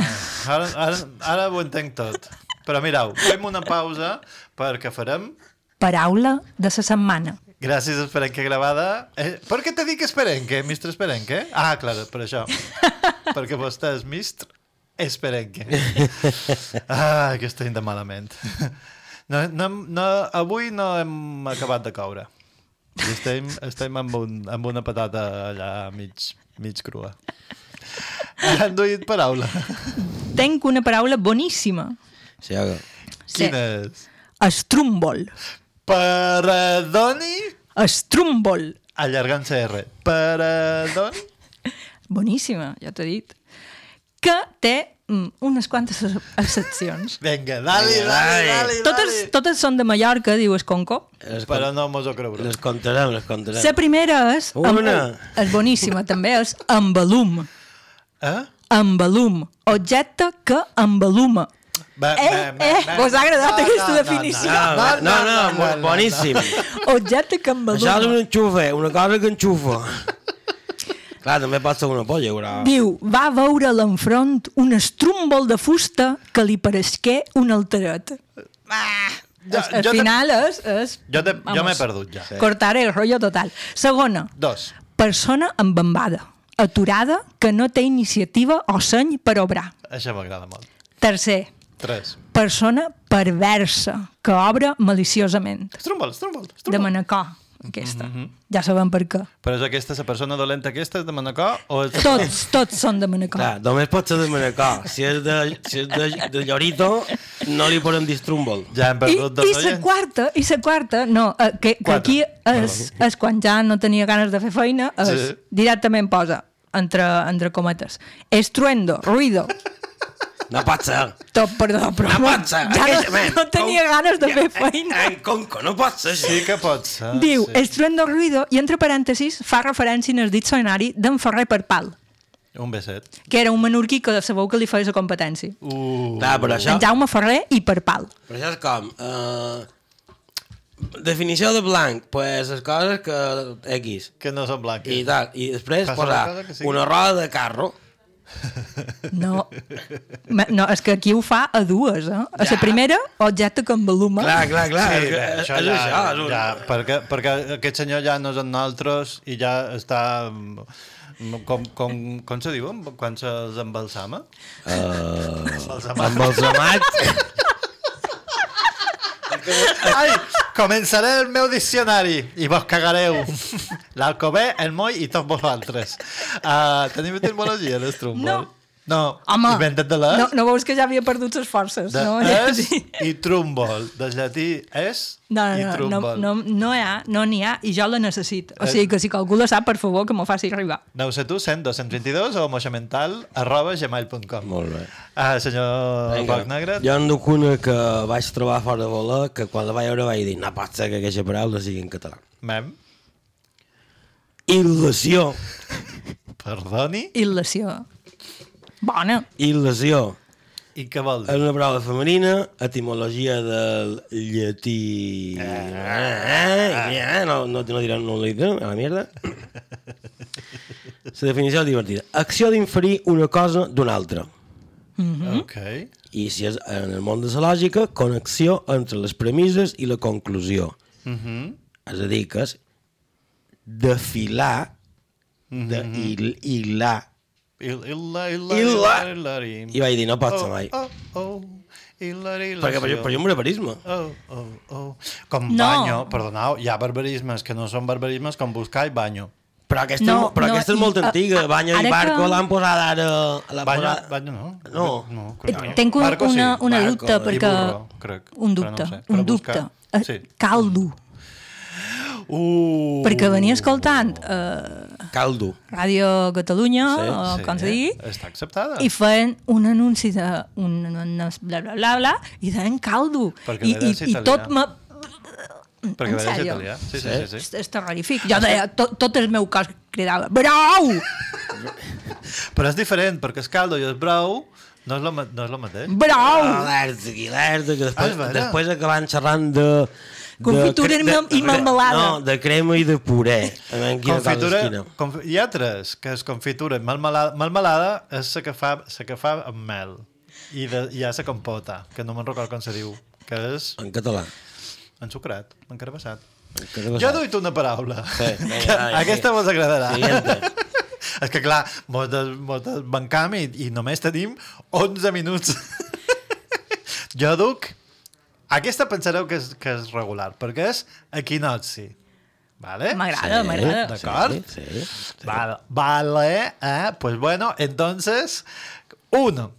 ara, ara, ara ho entenc tot. Però mireu, fem una pausa perquè farem... Paraula de la setmana. Gràcies, Esperenque Gravada. Eh, per què te dic Esperenque, Mr. Esperenque? Ah, clar, per això. perquè vostè és Mr. Esperenque. Ah, que estem de malament. No, no, no, avui no hem acabat de coure. I estem, estem amb, un, amb una patata allà mig, mig crua. Han duit paraula. Tenc una paraula boníssima. Sí. Sí. Quina és? Estrumbol. Perdoni? Estrumbol. Allargant CR. Perdoni? Boníssima, ja t'he dit. Que té mm, unes quantes excepcions. Vinga, dali, dali, dali, dali. Totes, totes són de Mallorca, diu Esconco. Però no mos ho creurem. Les contarem, les contarem. La primera és... Una. és boníssima, també, és embalum. Eh? Embalum. Objecte que embaluma. Va, Eh, eh, vos ha agradat aquesta definició? No, no, no, no, boníssim. Objecte que Això és embaluma. un enxufe, una cosa que enxufa. Clar, també pot ser una polla, però... Diu, va veure l'enfront un estrumbol de fusta que li paresqué un alteret. Ah, Jo- al jo te- final és... és Jo, te, jo m'he perdut ja. Cortar el rotllo total. Segona, Dos. persona embambada, aturada, que no té iniciativa o seny per obrar. Això m'agrada molt. Tercer, Tres. persona perversa, que obra maliciosament. Estrumbol, estrumbol, De estrumbol. manacor. Aquesta. Mhm. Ja sabem per què. Però és aquesta, la persona dolenta aquesta és de Manacor? O és... Tots, tots són de Manacor. Clar, només pot ser de Manacor. Si és de, si és de, de Llorito, no li podem dir Strumbol. Ja hem I, i la quarta, i la quarta, no, eh, que, que aquí és, és quan ja no tenia ganes de fer feina, és, Sí. directament posa, entre, entre cometes, estruendo, ruido, No pot ser. tot, perdó, però No pot ser. ja no, man, no tenia ganes de fer feina. En Conco, no pot ser. Sí que pot ser. Diu, sí. estruendo, ruido, i entre parèntesis fa referència en el diccionari d'en Ferrer per Pal, Un beset. que era un menorquí que sabeu que li feia la competència. Uh. Clar, però això, En Jaume Ferrer i per Pal. però això és com... Uh, definició de blanc, pues les coses que X. Que no són blanques. I tal. I després Passa posar sigui- una roda de carro. No, Ma- no, és que aquí ho fa a dues, eh? A la primera, objecte que envoluma. Clar, clar, clar. Sí, és, que- bé, és, això és ja, això. És un... ja, perquè, perquè aquest senyor ja no és en nosaltres i ja està... mm, Com, com, com se diu quan se'ls embalsama? Uh, Embalsamat. embalsamat. Ai, començaré el meu diccionari i vos cagareu. L'Alcobé, el Moi i tots vosaltres. Uh, tenim etimologia, l'Estrumbol? No. No, Home, inventa't de les? no, no veus que ja havia perdut les forces, De no? es i trumbol. Del llatí és No, i no, no, trumbol. no, no, hi ha, no n'hi ha i jo la necessito. O Eh. sigui que si algú la sap, per favor, que m'ho faci arribar. No ho sé tu, 100 222 o moixamental arroba gmail.com. Molt bé. Ah, senyor Foc Negre. Jo en duc una que vaig trobar fora de voler, que quan la vaig veure vaig dir, no pot ser que aquesta paraula sigui en català. Mem. Il·lusió. Perdoni? Il·lació. Bona. Il·lusió. I què vol dir? És una paraula femenina, etimologia del llatí... Eh, eh, no, no, no direm, no li direm, a la mierda. La definició és divertida. Acció d'inferir una cosa d'una altra. Mhm. Ok. I si és en el món de la lògica, connexió entre les premisses i la conclusió. Mhm. És a dir, que és defilar, de Mhm. il, hilar. Il, illa, illa, Illa. illa, illa. I vaig dir, no pot ser mai. Oh, oh, Perquè per, per jo un barbarisme. Oh, oh, oh. Com No. banyo, perdoneu, hi ha barbarismes que no són barbarismes com buscar i banyo. Però aquesta, No, però no, aquesta és molt i, antiga. a- Banyo ara i barco que- l'han posat ara... l'han Banyo, posat- banyo no. No. no Eh, no. Tenc un, Barco sí. una, una barco dubte, i perquè... burro, crec, un però no dubte, sé, un dubte. buscar. Eh, Sí. Caldo. Uh. Perquè venia escoltant eh, Caldo. Ràdio Catalunya, Sí, o Sí, com se digui, Està acceptada. i feien un anunci de un, un, bla, bla, bla, bla, i deien caldo. Perquè I, i, i tot me... Perquè en sèrio? italià. Sí, sí, Sí? sí. sí. És, és terrorífic. Jo deia, tot, tot el meu cos cridava, brau! Però és diferent, perquè el caldo i el brou no és, lo, no és lo mateix. Brau! Alerta, que Ah, després, és vera? després acaben xerrant de... de Confitura i mel- i melmelada. No, de crema i de puré. Confitura, conf hi ha tres, que és confitura i melmelada. Melmelada és la que fa, la que fa amb mel. I de, hi ha la compota, que no me'n recordo com se diu, que és En català. ensucrat, encarbassat. Encara Jo he duit una paraula. Sí, que dai, aquesta sí. vos agradarà. Siguiente. és que clar, mos, des, mos desbancam i, i només tenim 11 minuts. jo duc... Aquesta pensareu que és, que és regular, perquè és equinocci. Vale? M'agrada, m'agrada. D'acord? Sí, sí, sí. Vale, vale, eh? Pues bueno, entonces, uno,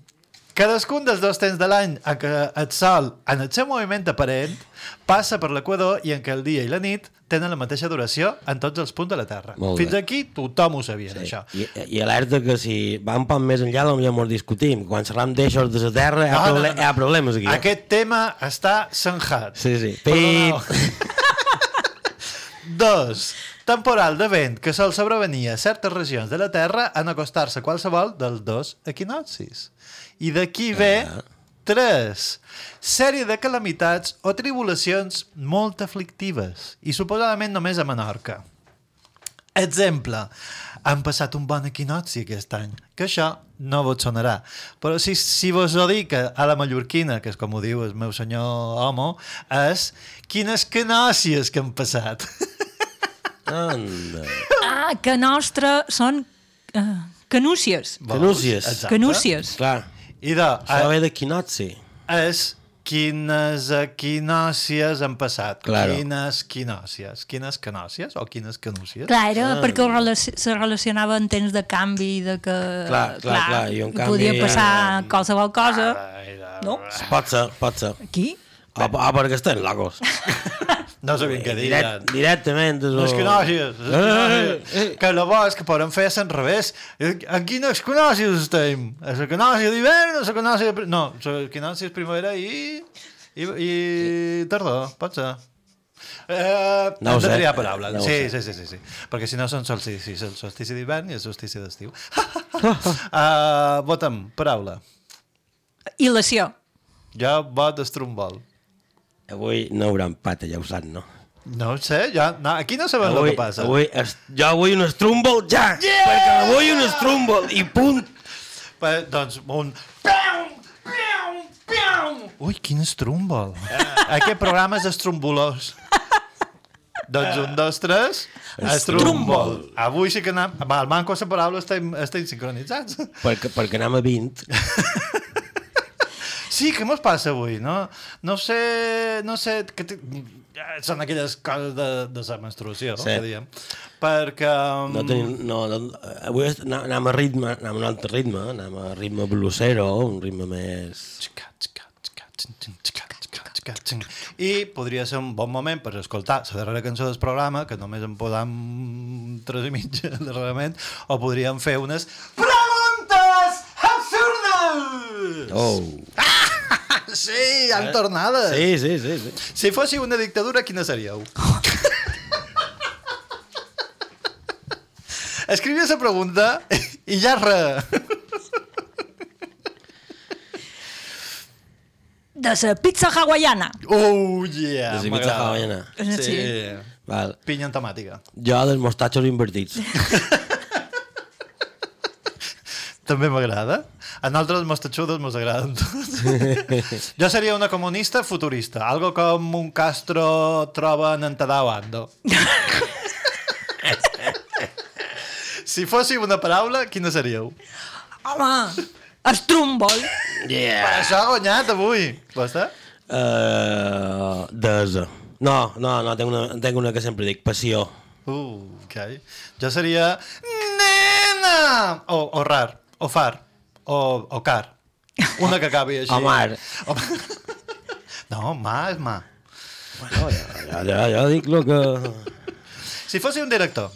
cadascun dels dos temps de l'any en què el sol, en el seu moviment aparent, passa per l'equador i en què el dia i la nit tenen la mateixa duració en tots els punts de la Terra. Fins aquí tothom ho sabia, Sí. això. I, I alerta que si va un poc més enllà potser ens discutim. Quan xerram d'eixos de la Terra hi ha, No, no, no. hi ha problemes aquí. eh? Aquest tema està sanjat. Sí, sí. Perdoneu. Pip. Dos. Temporal de vent que sol sobrevenir a certes regions de la Terra en acostar-se qualsevol dels dos equinoccis. I d'aquí ve tres. Sèrie de calamitats o tribulacions molt aflictives i suposadament només a Menorca. Exemple, han passat un bon equinocci aquest any, que això no vos sonarà. Però si, si vos ho dic a la mallorquina, que és com ho diu el meu senyor homo, és quines canòcies que han passat. Anda. Ah, que nostre són uh, canúcies. Canúcies. Exacte. Canúcies. Clar. I de, Això ve de quinotzi. és quines equinòcies han passat. Claro. Quines quinòcies. Quines canòcies o quines canúcies? Clar, era Ah. perquè relaci se relacionava en temps de canvi, de que Clar, clar, clar, i un canvi, podia passar eh, qualsevol cosa. No? Pot ser, pot ser. Qui? Ah, ah perquè estan locos. No sabien què dir. Direct, directament. Les. Les Eh, canòcies. Que la bo és que podem fer a revés. En quines canòcies estem? A la canòcia d'hivern o la canòcia de... No, la canòcia és primavera i... I, i tardor, pot ser. Eh, No ho hem de sé. triar paraules. No ho sí, sé. sí, sí, sí, sí. Perquè si no són solsticis, el solstici d'hivern i el solstici d'estiu. uh, votem, paraula. Il·lació. Jo vot estrombol. Avui no hi haurà empat, ja ho no? No ho sé, ja, no, aquí no sabem el que passa. Avui, es, jo vull un Strumbol ja! Yeah! Perquè vull un Strumbol i punt! Pa, doncs un... Ui, quin estrumbol. Aquest programa és estrumbolós. doncs un, dos, tres... Estrumbol. Avui sí que anem... Va, al manco la paraula estem, estem sincronitzats. Perquè, perquè anem a 20. Sí, què mos passa avui? No, no sé... No sé que te... Són aquelles coses de, de la menstruació, Sí. que diem. Perquè... um, No tenim, no, no, avui anem a ritme, anem a un altre ritme, anem a ritme bluesero, un ritme més... I podria ser un bon moment per escoltar la darrera cançó del programa, que només en posam tres i mitja darrerament, o podríem fer unes preguntes absurdes! Oh! Sí, han tornades! Sí, sí, sí. sí. Si fóssiu una dictadura, quina seríeu? Escrivia la pregunta i ja res. De la pizza hawaiana. Oh, yeah! De pizza m'agrada. hawaiana. Sí. Sí. Val. Pinya en temàtica. Jo dels mostatxos invertits. També m'agrada. A nosaltres els mostatxudos mos agraden tots. jo seria una comunista futurista. Algo com un Castro troba en Entadau Ando. si fóssiu una paraula, quina seríeu? Home, estrumbol. Yeah! Per això ha guanyat avui. Vostè? Uh, desa. No, no, no, tenc una, tenc una que sempre dic, passió. Uh, ok. Jo seria... Nena! O, o rar, o far, o, o car. Una que acabi així. O mar. O... No, ma és ma. Bueno, ja, ja, ja dic el que... Si fóssiu un director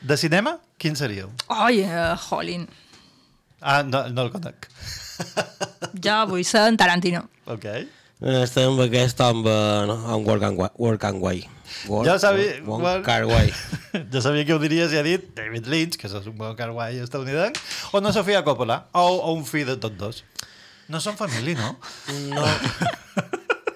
de cinema, quin seríeu? Oi, uh, Jolín. Ah, no, no el conec. Jo vull ser en Tarantino. Ok. Estem amb aquest amb, uh, no, amb Work and Way. Work and Way. Work, Jo sabia... Work and Way. jo sabia que ho diries i ha dit David Lynch, que és un bon carguai estadounidenc, o no Sofia Coppola, o, o un fill de tots dos. No són família, no? No.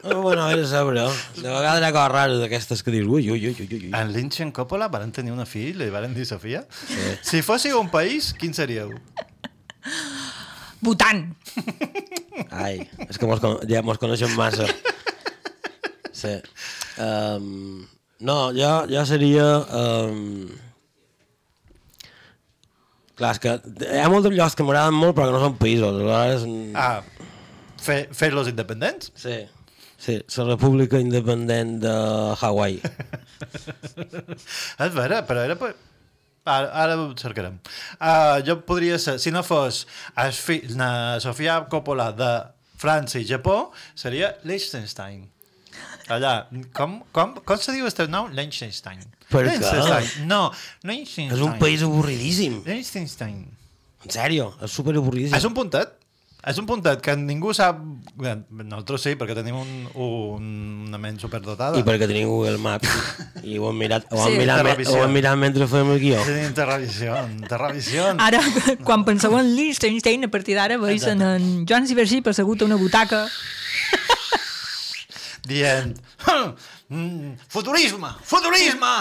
Bueno, a saber, de vegades hi ha coses rares d'aquestes que dius, ui, ui, ui, ui, ui. En Lynch i en Coppola van tenir una filla i van dir Sofia. Sí. Si fóssiu un país, quin seríeu? Bhutan. Ai, és que mos, ja mos coneixem massa. Sí. Um, no, jo, jo seria... Um... Clar, que hi ha molts llocs que m'agraden molt però que no són països. Aleshores... Ah, fer- fer-los independents? Sí. Sí, la república independent de Hawaii. és vera, però era per... Ara, ara ho cercarem. Uh, jo podria ser, si no fos fill de Sofia Coppola de França i Japó, seria Liechtenstein. Allà, com, com, com se diu este nom? Liechtenstein. Per què? Liechtenstein. No, Liechtenstein. És un país avorridíssim. Liechtenstein. En sèrio, és super avorridíssim. És un puntet. És un puntet que ningú sap... Nosaltres sí, perquè tenim un, un, una ment superdotada. I perquè tenim Google Maps i ho hem mirat, ho hem Sí, mirat, ho hem mirat mentre fem el guió. Tenim televisió, televisió. Ara, quan penseu en Liechtenstein, a partir d'ara veus en, en Joan Cibercí assegut a una butaca. Dient... "Mm, Futurisme! Futurisme!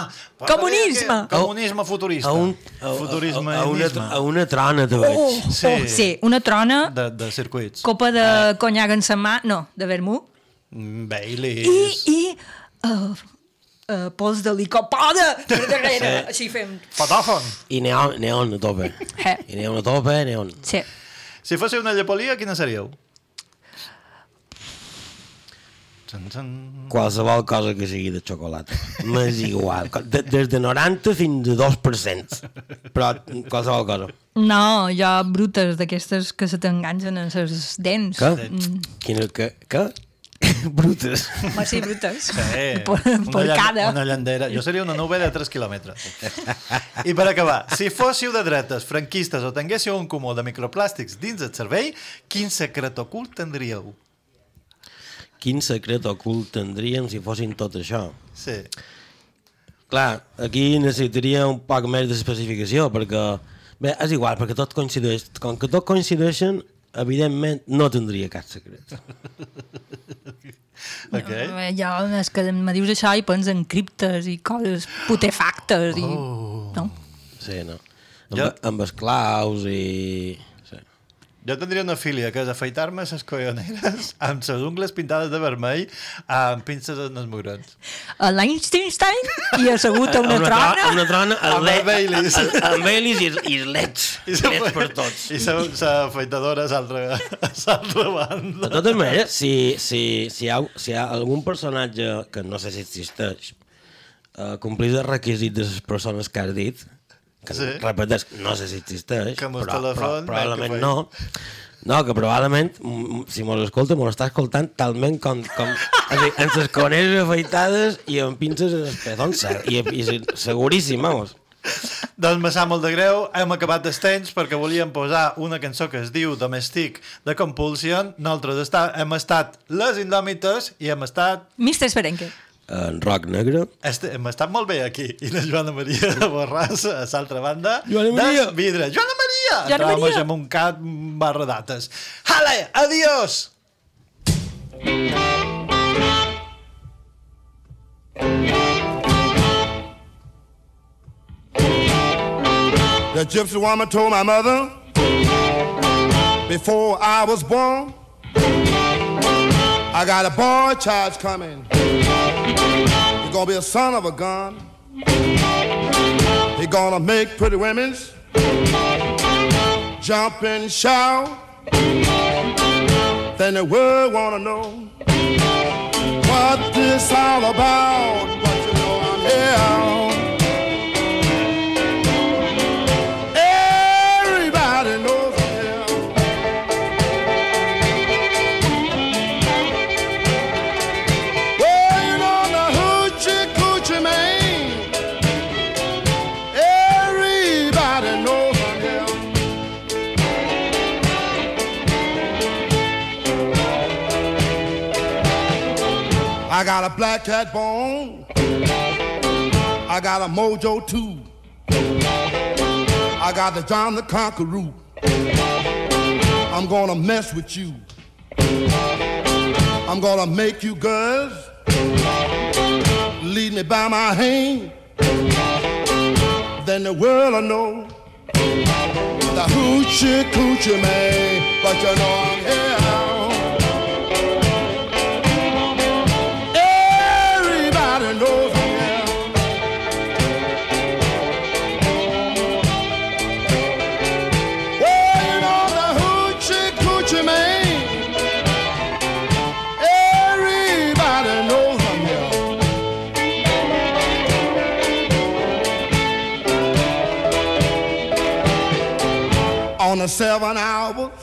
Comunisme! Comunisme futurista. A un, a, Futurisme a, a, una, a una trona te veig. Oh, sí. oh, sí, una trona, De, de circuits. copa de conyac en sa mà, no, de vermut, Mm, i, Baileys. i uh, uh, pols de licopoda per darrere, Sí. així fem... Fotòfon. I neon, neon a tope. Eh. I neon a tope, neon. Sí. Si fóssiu una llepolia, quina seríeu? Txan, txan. qualsevol cosa que sigui de xocolata. M'és igual. De, des de 90 fins a 2%. Però qualsevol cosa. No, hi ha brutes d'aquestes que se t'enganxen en les dents. Què? Mm. Quina, que, que? Brutes. Home, sí, brutes. Sí, Por, una, por llan- cada. una llandera. Jo seria una nube de 3 quilòmetres. I per acabar, si fóssiu de dretes, franquistes o tinguéssiu un comú de microplàstics dins el cervell, quin secret ocult tindríeu? Quin secret ocult tindríem si fossin tot això? Sí. Clar, aquí necessitaria un poc més d'especificació, perquè... Bé, és igual, perquè tot coincideix. Com que tot coincideixen, evidentment no tindria cap secret. Okay. Eh, Jo, és que me dius això i penso en criptes i coses putefactes i... No? Sí, no? Amb, Jo- amb esclaus i... Jo tindria una filia, que és afaitar-me les colloneres amb les ungles pintades de vermell amb pinces en els mugrons. A l'Einstein i assegut a una Amb trona... Amb una trona, el, Amb el Baileys. el, el Baileys i, i els leds. I leds per tots. I l'afeitadora a l'altra a l'altra banda. De totes maneres, si, si, si, hi ha, si hi ha algun personatge que no sé si existeix, uh, complís els requisits de les persones que has dit, que Sí. repeteix, no sé si existeix, Que però, però, probablement que no. No, que probablement, si mos escolta, mos està escoltant talment com... com és a dir, amb les coneres afeitades i amb pinces en els pezons, i, i, i seguríssim, vamos. Doncs me sap molt de greu, hem acabat els temps perquè volíem posar una cançó que es diu Domestic de Compulsion. Nosaltres està, hem estat les Indòmites i hem estat Mister Esperenque. En rock negre. Este, hem estat molt bé aquí. I la Joana Maria Borràs, a l'altra banda, Joana Maria! des vidre. Joana Maria! Joana Entràvem Maria! amb un cat barra dates. Hale, adiós! The gypsy woman told my mother before I was born, I got a boy child coming. He's gonna be a son of a gun. He's gonna make pretty women's jump and shout. Then the world wanna know what this all about. But you know I'm here. Got a black cat bone. I got a mojo too. I got the John the Conqueror. I'm gonna mess with you. I'm gonna make you girls lead me by my hand. Then the world will know the hoochie coochie man. But you know I'm here. On the seven hours,